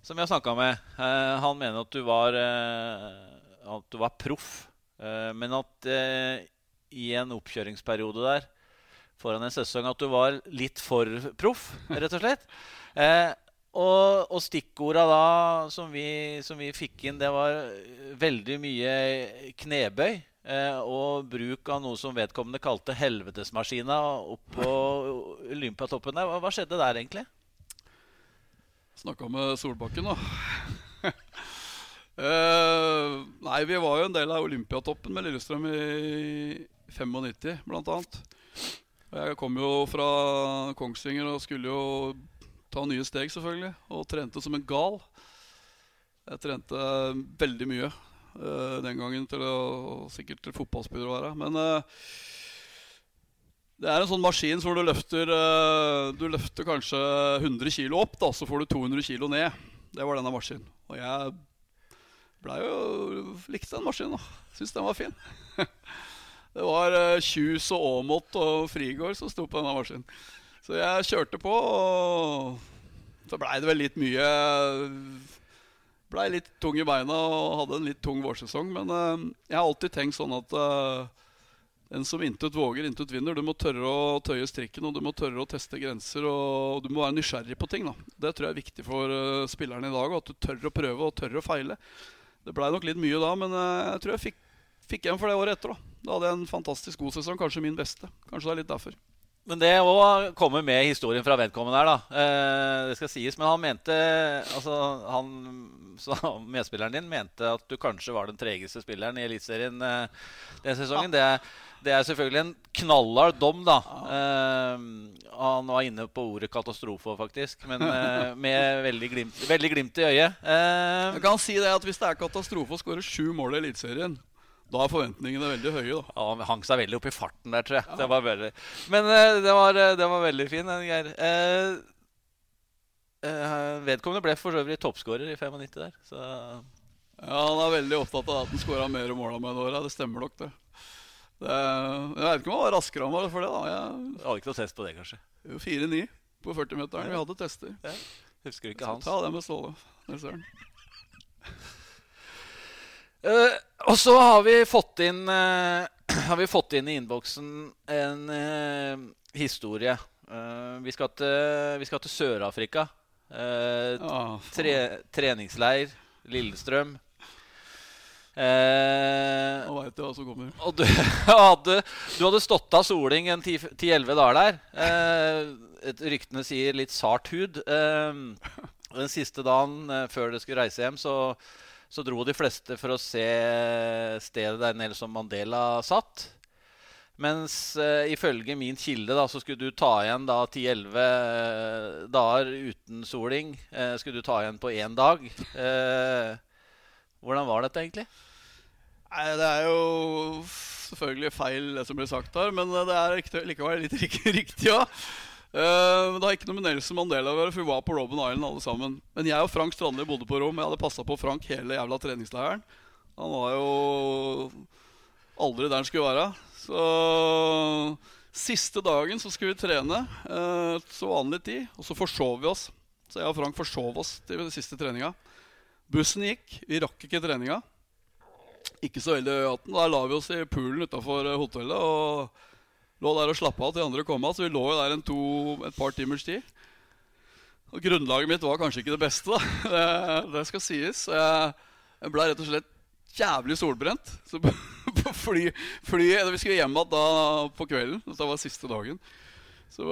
S1: som har snakka med, eh, han mener at du var, eh, at du var proff. Eh, men at eh, i en oppkjøringsperiode der foran en sesong at du var litt for proff, rett og slett. <laughs> Eh, og, og stikkorda da som vi, som vi, fikk inn, det var veldig mye knebøy. Eh, og bruk av noe som vedkommende kalte helvetesmaskina oppå Olympiatoppen der. Hva, skjedde der, egentlig?
S2: Snakka med Solbakken, da. <laughs> Eh, nei, vi var jo en del av Olympiatoppen med Lillestrøm i 95, blant annet. Jeg kom jo fra Kongsvinger og skulle jo ta nye steg, selvfølgelig. Og trente som en gal. Jeg trente veldig mye eh, den gangen, til å, sikkert til fotballspiller å være. Men uh, det er en sånn maskin hvor du løfter uh, Du løfter kanskje 100 kg opp, da, så får du 200 kg ned. Det var denne maskinen. Og jeg blei jo likte den maskinen. Syns den var fin. <laughs> det var uh, Kjus og Aamodt og Frigård som sto på denne maskinen. Så jeg kjørte på, og så blei det vel litt mye Blei litt tung i beina og hadde en litt tung vårsesong. Men uh, jeg har alltid tenkt sånn at uh, en som intet våger, intet vinner. Du må tørre å tøye strikken, og du må tørre å teste grenser. Og du må være nysgjerrig på ting. da Det tror jeg er viktig for uh, spillerne i dag. At du tør å prøve og tør å feile. Det blei nok litt mye da, men eh, jeg tror jeg fikk, fikk igjen for det året etter. Da Da hadde jeg en fantastisk god sesong, kanskje min beste. Kanskje det er litt derfor.
S1: Men det òg kommer med historien fra vedkommende her, da. Eh, det skal sies. Men han mente Altså, han medspilleren din mente at du kanskje var den tregeste spilleren i Eliteserien eh, den sesongen. Ja. Det, det, er selvfølgelig en knallhard dom, da. Eh, han var inne på ordet katastrofe, faktisk. Men eh, <laughs> med veldig glimt, veldig glimt i øyet.
S2: Eh, Jeg kan si det at Hvis det er katastrofe å skåre sju mål i Eliteserien da er forventningene veldig høye. da
S1: Ja, Han hang seg veldig opp i farten der, tror jeg. Ja. Det var veldig... Men uh, det, var, det, var, veldig fin, Geir. Uh, uh, vedkommende ble for øvrig toppskårer i 95 der. Så
S2: ja, Han er veldig opptatt av at han skåra mer mål enn åra. Det stemmer nok, det. det. Jeg vet ikke om han var raskere han var for det. da
S1: Jeg, jeg hadde ikke noe test på det, kanskje?
S2: 4-9 på 40-meteren. Vi hadde tester.
S1: Ja. Husker ikke hans?
S2: Ta det med Ståle. Det
S1: Uh, og så har vi fått inn uh, <clears throat> Har vi fått inn i innboksen en uh, historie. vi skal til, vi skal til Sør-Afrika. Oh, tre, treningsleir. Lillestrøm.
S2: Nå veit jeg hva som kommer.
S1: Og du <laughs> hadde, du hadde stått av soling en 10-11 dager der. Et ryktene sier litt sart hud. den siste dagen før du skulle reise hjem, så så dro de fleste for å se stedet der Nelson Mandela satt. Mens uh, ifølge min kilde da, så skulle du ta igjen da 10-11 uh, eh, dager uten soling. Uh, skulle du ta igjen på én dag. hvordan var dette egentlig?
S2: Nei, Det er jo selvfølgelig feil, det som blir sagt her. Men det er likevel litt <laughs> riktig òg. Ja. Uh, det har ikke noe med Nelson Mandela å gjøre, for vi var på Robben Island alle sammen. Men jeg og Frank Strandli bodde på rom. Jeg hadde passa på Frank hele jævla treningsleiren. Han var jo aldri der han skulle være. Så siste dagen så skulle vi trene uh, så vanlig tid, og så forsov vi oss. Så jeg og Frank forsov oss til den siste treninga. Bussen gikk. Vi rakk ikke treninga. Ikke så veldig øyaten. Da la vi oss i poolen utafor hotellet. og Lå der og slappa av til andre kom av. Så vi lå jo der to, et par timers tid. Og Grunnlaget mitt var kanskje ikke det beste, da. <laughs> Det, det skal sies. Jeg, ble rett og slett jævlig solbrent. Så <laughs> på, på fly, flyet Vi skulle hjem igjen på kvelden. Det var siste dagen. Så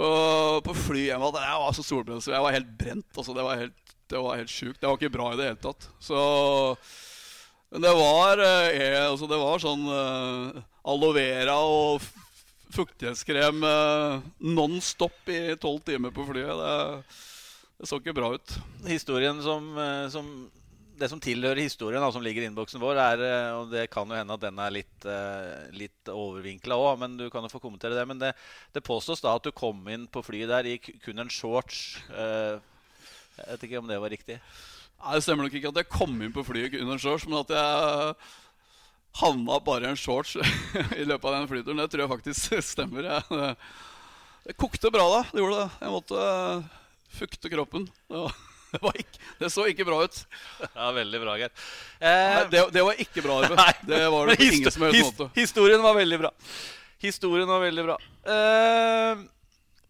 S2: på fly hjem igjen Jeg var så solbrent, så jeg var helt brent. Altså, det var helt, det var helt sjukt. Det var ikke bra i det hele tatt. Så Men det var, eh, altså, det var sånn eh, aloe vera og fuktighetskrem eh, non stop i tolv timer på flyet. Det, det, så ikke bra ut.
S1: Historien som, eh, som det som tilhører historien, da, som ligger i innboksen vår, er eh, Og det kan jo hende at den er litt, litt overvinkla òg, men du kan jo få kommentere det. Men det, det, påstås da at du kom inn på flyet der i kun en shorts. Jeg vet ikke om det var riktig?
S2: Nei, Det stemmer nok ikke at jeg kom inn på flyet kun en shorts, men at jeg havna bare en shorts <laughs> i løpet av den flyturen. Det tror jeg faktisk <laughs> stemmer. Det, det kokte bra da. Det gjorde det. Jeg måtte uh, fukte kroppen. Det, var, <laughs> det, ikke, det, så ikke bra ut.
S1: Ja, Veldig bra, Geir.
S2: Eh, det, det, var ikke bra. Arve. Det var det på ingen som helst måte.
S1: Historien var veldig bra. Historien var veldig bra. Eh,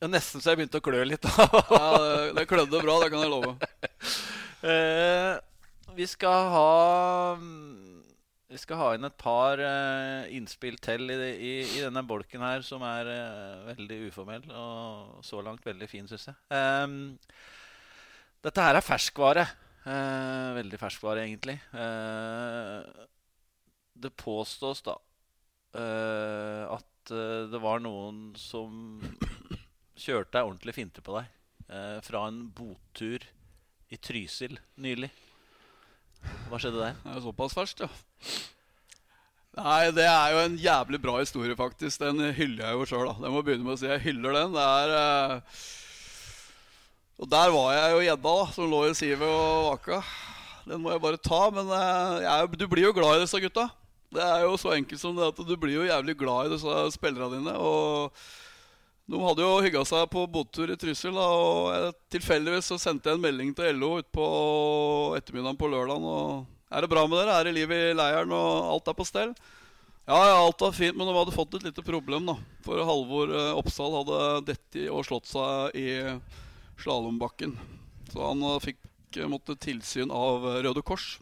S1: nesten så jeg begynte å klø litt.
S2: ja, det, klødde bra, det kan jeg love.
S1: Eh, vi skal ha vi skal ha inn et par uh, innspill til i, i, i denne bolken her, som er uh, veldig uformell og så langt veldig fin, syns jeg. Um, dette her er ferskvare. Uh, veldig ferskvare, egentlig. Det påstås da at det var noen som <coughs> kjørte ei ordentlig finte på deg fra en botur i Trysil nylig. Hva skjedde der?
S2: Det er jo såpass ferskt, ja. Nei, det er jo en jævlig bra historie, faktisk. Den hyller jeg jo sjøl. Jeg må begynne med å si jeg hyller den. Det er eh, Og der var jeg jo gjedda, da, som lå i sivet og vaka. Den må jeg bare ta. Men eh, jeg, du blir jo glad i disse gutta. Det er jo så enkelt som det at du blir jo jævlig glad i disse spillerne dine. Og de hadde jo hygga seg på båttur i Trysil. Da, og tilfeldigvis så sendte jeg en melding til LO utpå ettermiddagen på lørdagen. Og 'Er det bra med dere? Er det liv i leiren, og alt er på stell?' Ja, ja, alt var fint, men de hadde fått et lite problem. da For Halvor eh, Oppsal hadde dette og slått seg i slalåmbakken. Så han eh, fikk eh, måtte tilsyn av Røde Kors.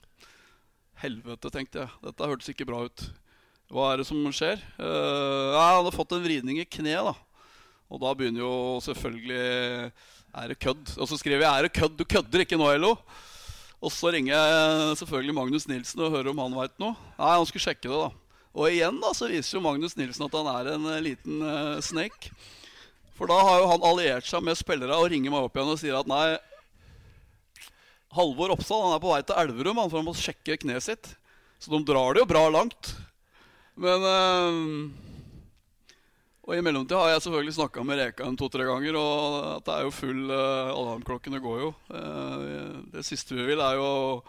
S2: Helvete, tenkte jeg. Dette hørtes ikke bra ut. Hva er det som skjer? Eh, ja, Han hadde fått en vridning i kneet, da. Og da begynner jo selvfølgelig Er det kødd? Og så skriver jeg 'Er det kødd?' Du kødder ikke nå, LO? Og så ringer jeg selvfølgelig Magnus Nilsen og hører om han veit noe. Nei, han skulle sjekke det, da. Og igjen da, så viser jo Magnus Nilsen at han er en eh, liten uh, snake. For da har jo han alliert seg med spillere og ringer meg opp igjen og sier at nei, Halvor Oppsal han er på vei til Elverum han, for han må sjekke kneet sitt. Så de drar det jo bra langt. Men eh, Og i mellomtida har jeg selvfølgelig snakka med Reka en to-tre ganger, og at det er jo full uh, Alarmklokkene går jo. Uh, det siste vi vil, er jo å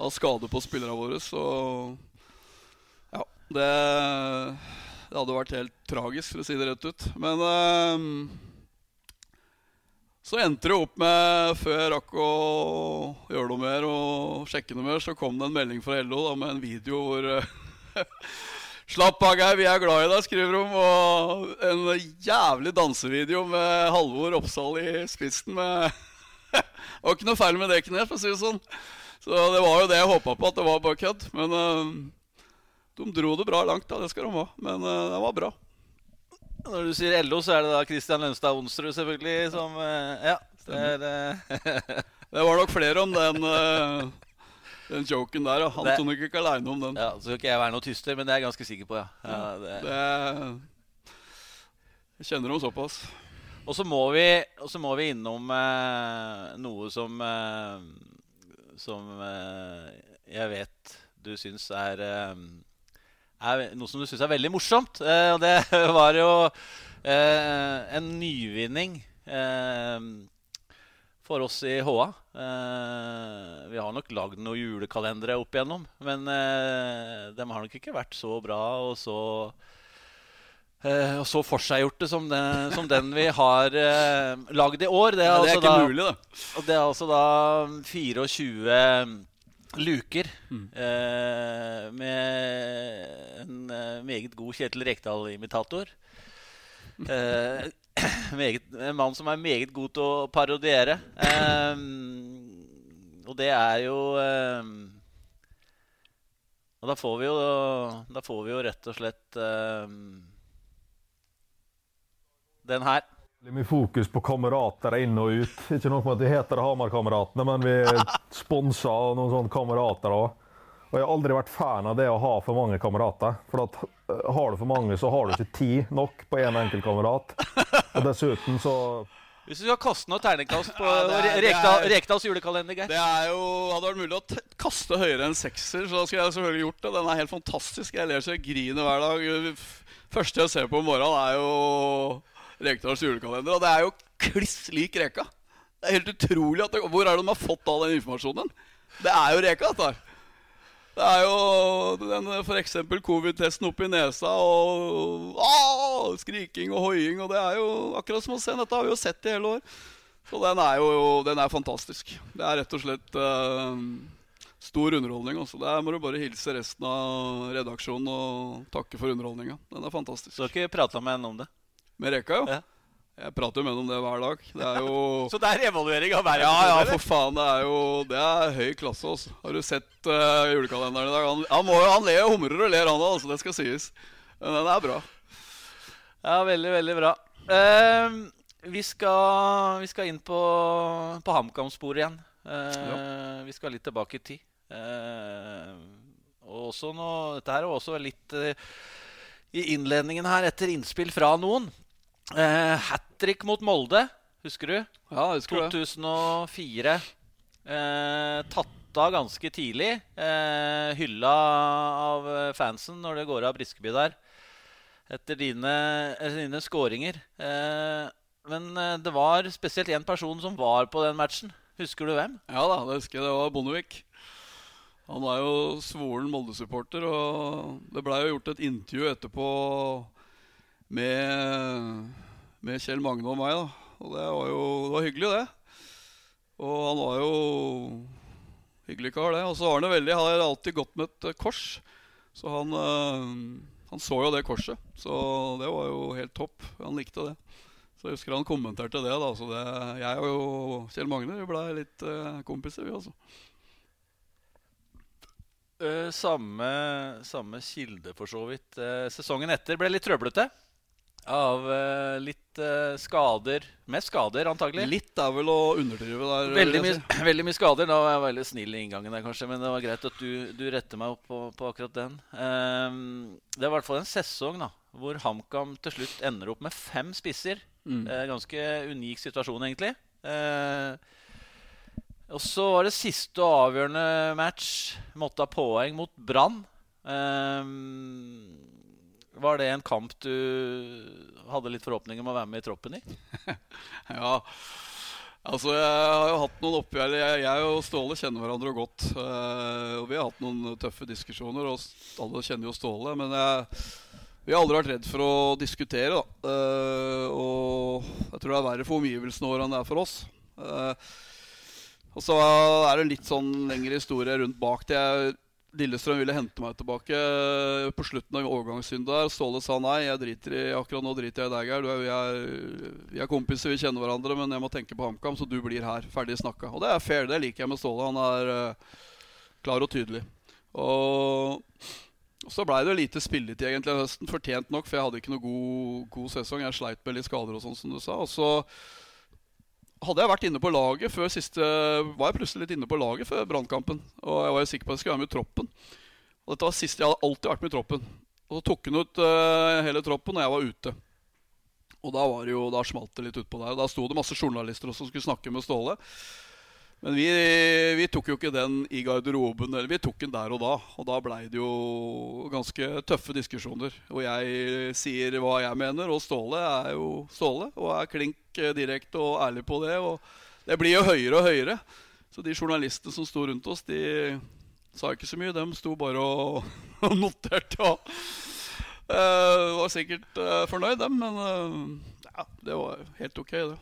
S2: ha skade på spillerne våre, så Ja. Det, det hadde vært helt tragisk, for å si det rett ut. Men uh, så endte det opp med, før jeg rakk å gjøre noe mer og sjekke noe mer, så kom det en melding fra LO da, med en video hvor <laughs> Slapp av, Geir, vi er glad i deg, skriver hun. Og en jævlig dansevideo med Halvor Oppsal i spissen. Med <laughs> det var ikke noe feil med det Knef, for å si det sånn. Så det var jo det jeg håpa på, at det var bare kødd. Men uh, de dro det bra langt, da. Det skal de ha. Men uh, det var bra.
S1: Når du sier LO, så er det da Kristian Lønstad Onsrud, selvfølgelig, som uh, Ja. Det er, <laughs>
S2: Det var nok flere om den, den joken der. Han
S1: Det-
S2: sto nok ikke aleine om den.
S1: ja, Så skal ikke jeg være noe tyster, men det er jeg ganske sikker på, ja. ja det.
S2: Det, jeg kjenner dem såpass.
S1: Og så må vi, og så må vi innom eh, noe som eh, Som eh, jeg vet du syns er, eh, er Noe som du syns er veldig morsomt. Eh, og det <laughs> var jo eh, en nyvinning for oss i HA. Eh, vi har nok lagd noen julekalendere opp igjennom, men eh, de har nok ikke vært så bra og så Eh, og så forseggjorte som, den- som den vi har eh, lagd i år. Det er,
S2: ja, det er
S1: altså
S2: ikke
S1: da,
S2: mulig, da.
S1: og det er altså da 24 luker
S2: Mm.
S1: eh, med en meget god Kjetil Rekdal-imitator. <laughs> Eh, <clears throat> meget, en mann som er meget god til å parodiere. Um, og det er jo um, Og da får vi jo Da får vi jo rett og slett um, den her.
S3: Det mye fokus på kamerater inn og ut. Ikke noe med at vi heter Hamar-kameratene, men vi er sponsa av noen sånne kamerater òg. Og jeg har aldri vært fan av det å ha for mange kamerater. For at har du for mange, så har du ikke tid nok på én en enkeltkamerat. Og dessuten så
S1: Hvis du skal kaste noe terningkast på
S2: Ja, er-
S1: Rekdals julekalender, Geir
S2: Det er jo, hadde vært mulig å t kaste høyere enn sekser, så da skulle jeg selvfølgelig gjort det. Den er helt fantastisk. Jeg ler så jeg griner hver dag. Første jeg ser på om morgenen, er jo Rekdals julekalender. Og det er jo kliss lik Reka. Det er helt utrolig at det, Hvor er det de har fått all den informasjonen? Det er jo Reka, dette her. Det er jo den, eksempel covid-testen opp i nesa og å, skriking og hoiing. Og det er jo akkurat som å se. Dette har vi jo sett i hele år. Så den er jo den er fantastisk. Det er rett og slett uh, stor underholdning. Også. Der må du bare hilse resten av redaksjonen og takke for underholdninga. Den er fantastisk.
S1: Så har ikke prata med henne om det.
S2: Med Reka, jo.
S1: Ja.
S2: Jeg prater jo med ham om det hver dag. Det er jo <laughs>
S1: Så det er evaluering av hver
S2: Ja, ja, for faen. Det er jo Det er høy klasse, Også. Har du sett uh, julekalenderen i dag? Han, han, må, jo- han ler og humrer og ler, han òg, altså. Det skal sies. Men den er bra.
S1: Ja, veldig, veldig bra. Eh, vi, skal, vi skal inn på, på HamKam-sporet igjen. Eh, Vi skal litt tilbake i tid. Eh, og også noe, dette her er også litt eh, i innledningen her etter innspill fra noen. Uh, Hat trick mot Molde, husker du?
S2: Ja, husker det.
S1: 2004. Eh, tatt av ganske tidlig. Eh, hylla av eh, fansen når det går av Briskeby der. Etter dine, dine skåringer. Eh, men eh, det var spesielt én person som var på den matchen. Husker du hvem?
S2: Ja da, det husker jeg. Det var Bondevik. Han er jo svoren Molde-supporter, og det blei jo gjort et intervju etterpå med, med Kjell Magne og meg, da. Og det var jo det var hyggelig, det. Og han var jo hyggelig kar, det. Og så var han veldig Han har alltid gått med et eh, kors. Så han, eh, han så jo det korset. Så det var jo helt topp. Han likte det. Så jeg husker han kommenterte det. da Så det, Jeg og Kjell Magne vi ble litt eh, kompiser, vi også.
S1: Eh, samme, samme kilde, for så vidt. Eh, sesongen etter ble litt trøblete. Av uh, litt uh, skader. Mest skader, antagelig.
S2: Litt er vel å underdrive der.
S1: Veldig mye,
S2: si. <clears throat>
S1: veldig mye skader. Da var jeg veldig snill i inngangen der, kanskje. Men det var greit at du, du retter meg opp på, på akkurat den. Um, det var i hvert fall en sesong da, hvor HamKam til slutt ender opp med fem spisser.
S2: Mm.
S1: Uh, ganske unik situasjon, egentlig. Og så var det siste og avgjørende match. Måtte ha poeng mot Brann. Ehm, var det en kamp du hadde litt forhåpninger om å være med i troppen i? <laughs>
S2: Ja. Altså, jeg har jo hatt noen oppgjør Jeg, jeg og Ståle kjenner hverandre godt. eh, og vi har hatt noen tøffe diskusjoner, og alle kjenner jo Ståle. Men jeg, vi har aldri vært redd for å diskutere, da. Eh, og jeg tror det er verre for omgivelsene våre enn det er for oss. Eh, og så er det en litt sånn lengre historie rundt bak det. Jeg- Lillestrøm ville hente meg tilbake eh, på slutten av overgangssynet der. Ståle sa nei, jeg driter i, akkurat nå driter jeg i deg, Geir. Vi er, vi er kompiser, vi kjenner hverandre, men jeg må tenke på HamKam, så du blir her. Ferdig snakka. Og det er fair, det liker jeg med Ståle. Han er eh, klar og tydelig. Og så blei det lite spilletid egentlig høsten. Fortjent nok, for jeg hadde ikke noe god, god sesong. Jeg sleit med litt skader og sånn, som du sa. Og så hadde jeg vært inne på laget før siste Var jeg plutselig litt inne på laget før brannkampen. Og jeg var jo sikker på at jeg skulle være med i troppen. Og dette var siste Jeg hadde alltid vært med i troppen. Og så tok han ut uh, hele troppen, og jeg var ute. Og da var det jo, da smalt det litt utpå der. Og da sto det masse journalister også som skulle snakke med Ståle. Men vi, vi tok jo ikke den i garderoben, eller vi tok den der og da. Og da blei det jo ganske tøffe diskusjoner. Og jeg sier hva jeg mener, og Ståle er jo Ståle. Og er klink eh, direkte og ærlig på det. Og det blir jo høyere og høyere. Så de journalistene som sto rundt oss, de sa ikke så mye. De sto bare og, <laughs> og noterte. Og uh, var sikkert uh, fornøyd, dem. Men uh, ja, det var helt ok, det.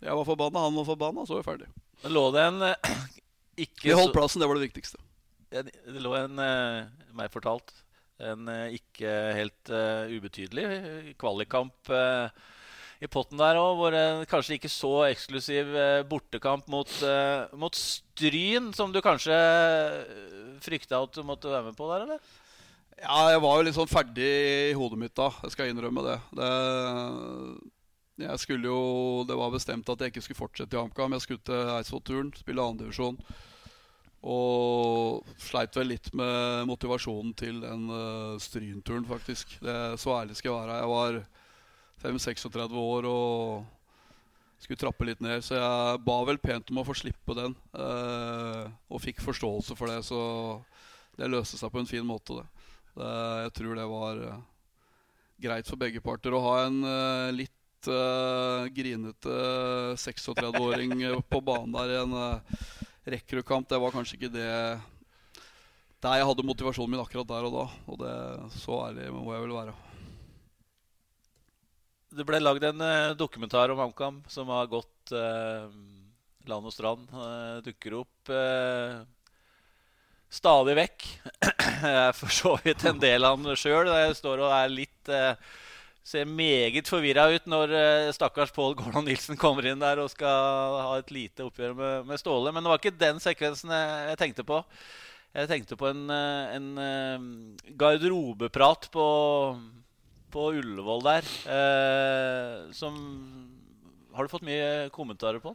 S2: Jeg var forbanna, han var forbanna, så var vi ferdig.
S1: Det lå det en eh, <clears throat> ikke
S2: Vi holdt plassen, det var det viktigste.
S1: Det lå en, eh, meg fortalt, en eh, ikke helt ubetydelig kvalikkamp i potten der òg, hvor en kanskje ikke så eksklusiv bortekamp mot, mot Stryn, som du kanskje frykta at du måtte være med på der, eller?
S2: Ja, jeg var jo litt sånn ferdig i hodet mitt da. Jeg skal innrømme det. det jeg skulle jo, Det var bestemt at jeg ikke skulle fortsette i HamKam. Jeg skulle til Eidsvoll-turen, spille andredivisjon. Og sleit vel litt med motivasjonen til den uh, Stryn-turen, faktisk. Det, så ærlig skal jeg være. Jeg var 5-36 år og skulle trappe litt ned. Så jeg ba vel pent om å få slippe den. uh, og fikk forståelse for det, så det løste seg på en fin måte, det. det jeg tror det var uh, greit for begge parter å ha en eh, litt uh, grinete 36-åring på banen der i en uh, Rekkerud-kamp. Det var kanskje ikke det der jeg hadde motivasjonen min akkurat der og da. Og det så ærlig må jeg vel være.
S1: Det ble lagd en uh, dokumentar om HamKam som har gått uh, land og strand. Uh, dukker opp eh, stadig vekk. <clears throat> Jeg er for så vidt en del av den sjøl. Jeg står og er litt, eh, ser meget forvirra ut når eh, stakkars Pål Gordon Nilsen kommer inn der og skal ha et lite oppgjør med, med Ståle. Men det var ikke den sekvensen jeg, tenkte på. Jeg tenkte på en, eh, en eh, garderobeprat på, på Ullevål der. Eh, som Har du fått mye kommentarer på?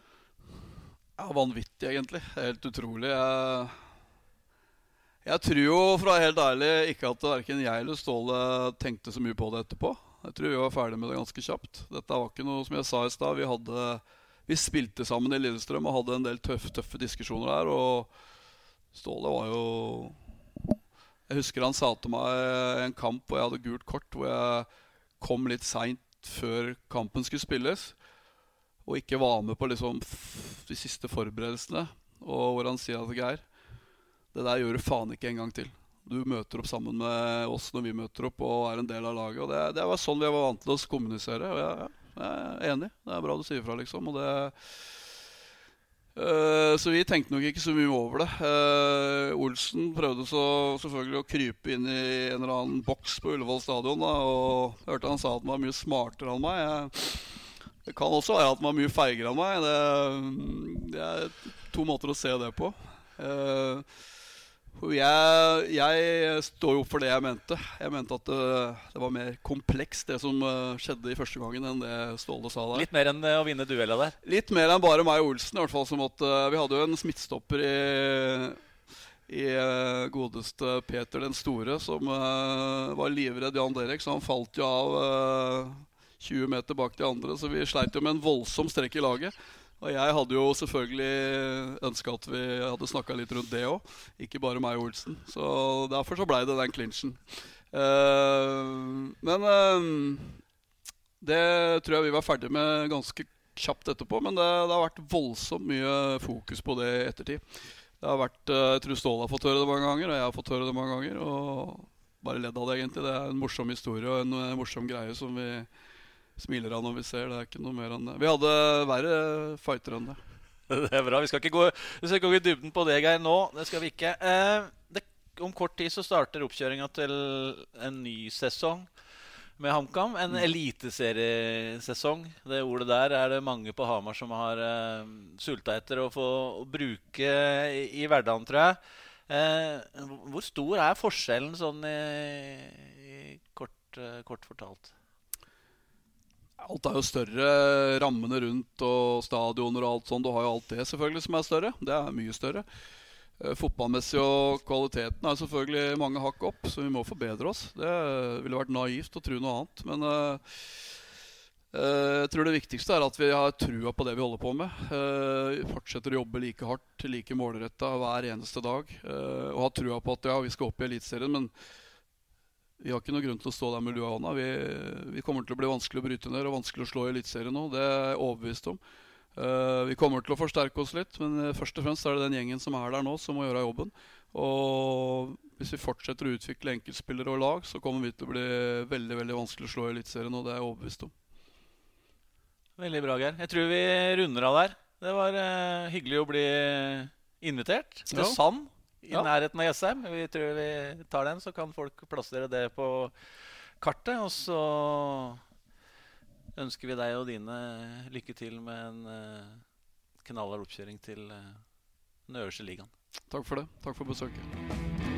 S2: Ja, vanvittig, egentlig. Helt utrolig. Jeg, jeg tror jo, for å være helt ærlig, ikke at verken jeg eller Ståle tenkte så mye på det etterpå. Jeg tror vi var ferdig med det ganske kjapt. Dette var ikke noe som jeg sa i stad. Vi, vi spilte sammen i Lillestrøm og hadde en del tøffe, tøffe diskusjoner der. Og Ståle var jo Jeg husker han sa til meg en kamp hvor jeg hadde gult kort, hvor jeg kom litt seint før kampen skulle spilles og ikke var med på liksom de siste forberedelsene. Og hvor han sier at Geir, det der gjør du faen ikke en gang til. Du møter opp sammen med oss når vi møter opp og er en del av laget. Og det, det var sånn vi var vant til å kommunisere. Og jeg, jeg er enig. Det er bra du sier fra, liksom. Og det Uh, så vi tenkte nok ikke så mye over det. Uh, Olsen prøvde så selvfølgelig å krype inn i en eller annen boks på Ullevål stadion. Da, og jeg hørte han sa at han var mye smartere enn meg. Jeg, det kan også være at han var mye feigere enn meg. Det, det er to måter å se det på. Uh, jeg, jeg står jo for det jeg mente. Jeg mente at det, det var mer komplekst, det som eh, skjedde i første gangen, enn det Ståle sa der.
S1: Litt mer enn eh, å vinne duella der.
S2: Litt mer enn bare meg og Olsen. i hvert fall som at eh, Vi hadde jo en smittstopper i, i eh, godeste Peter den store, som eh, var livredd Jan Derek, så han falt jo av eh, 20 meter bak de andre. Så vi sleit jo med en voldsom strekk i laget. Og jeg hadde jo selvfølgelig ønska at vi hadde snakka litt rundt det òg. Ikke bare meg og Olsen. Så derfor så blei det den clinchen. Uh, men uh, det tror jeg vi var ferdig med ganske kjapt etterpå. Men det, det har vært voldsomt mye fokus på det i ettertid. Det har vært, eh, Jeg tror Ståle har fått høre det mange ganger, og jeg har fått høre det mange ganger. Og bare ledd av det, egentlig. Det er en morsom historie og en eh, morsom greie som vi smiler av når vi ser. Det er ikke noe mer enn det. Vi hadde verre fighter enn det. <laughs>
S1: Det er bra. Vi skal ikke gå, vi skal ikke gå i dybden på det, Geir, nå. Det skal vi ikke. Eh, det, om kort tid så starter oppkjøringa til en ny sesong med HamKam. En eliteseriesesong. Det ordet der er det mange på Hamar som har eh, sulta etter å få å bruke i, i hverdagen, tror jeg. Eh, hvor stor er forskjellen sånn i, i kort, eh, kort fortalt?
S2: Alt er jo større. Rammene rundt og stadioner og alt sånn. Du har jo alt det selvfølgelig som er større. Det er mye større. Eh, Fotballmessig og kvaliteten er selvfølgelig mange hakk opp, så vi må forbedre oss. Det ville vært naivt å tro noe annet. Men eh, eh, jeg tror det viktigste er at vi har trua på det vi holder på med. Vi fortsetter å jobbe like hardt, like målretta hver eneste dag. eh, og har trua på at ja, vi skal opp i Eliteserien, men vi har ikke noen grunn til å stå der med lua i hånda. Vi, vi kommer til å bli vanskelig å bryte ned og vanskelig å slå i Eliteserien nå. Det er jeg overbevist om. Uh, vi kommer til å forsterke oss litt, men eh, først og fremst er det den gjengen som er der nå, som må gjøre jobben. Og hvis vi fortsetter å utvikle enkeltspillere og lag, så kommer vi til å bli veldig veldig vanskelig å slå i Eliteserien, og det er jeg overbevist om.
S1: Veldig bra, Geir. Jeg tror vi runder av der. Det var uh, hyggelig å bli invitert til
S2: Ja.
S1: Sand i
S2: Ja.
S1: nærheten av Jessheim. Vi tror vi tar den, så kan folk plassere det på kartet. Og så ønsker vi deg og dine lykke til med en eh, knallhard oppkjøring til eh, den øverste ligaen.
S2: Takk for det. Takk for besøket.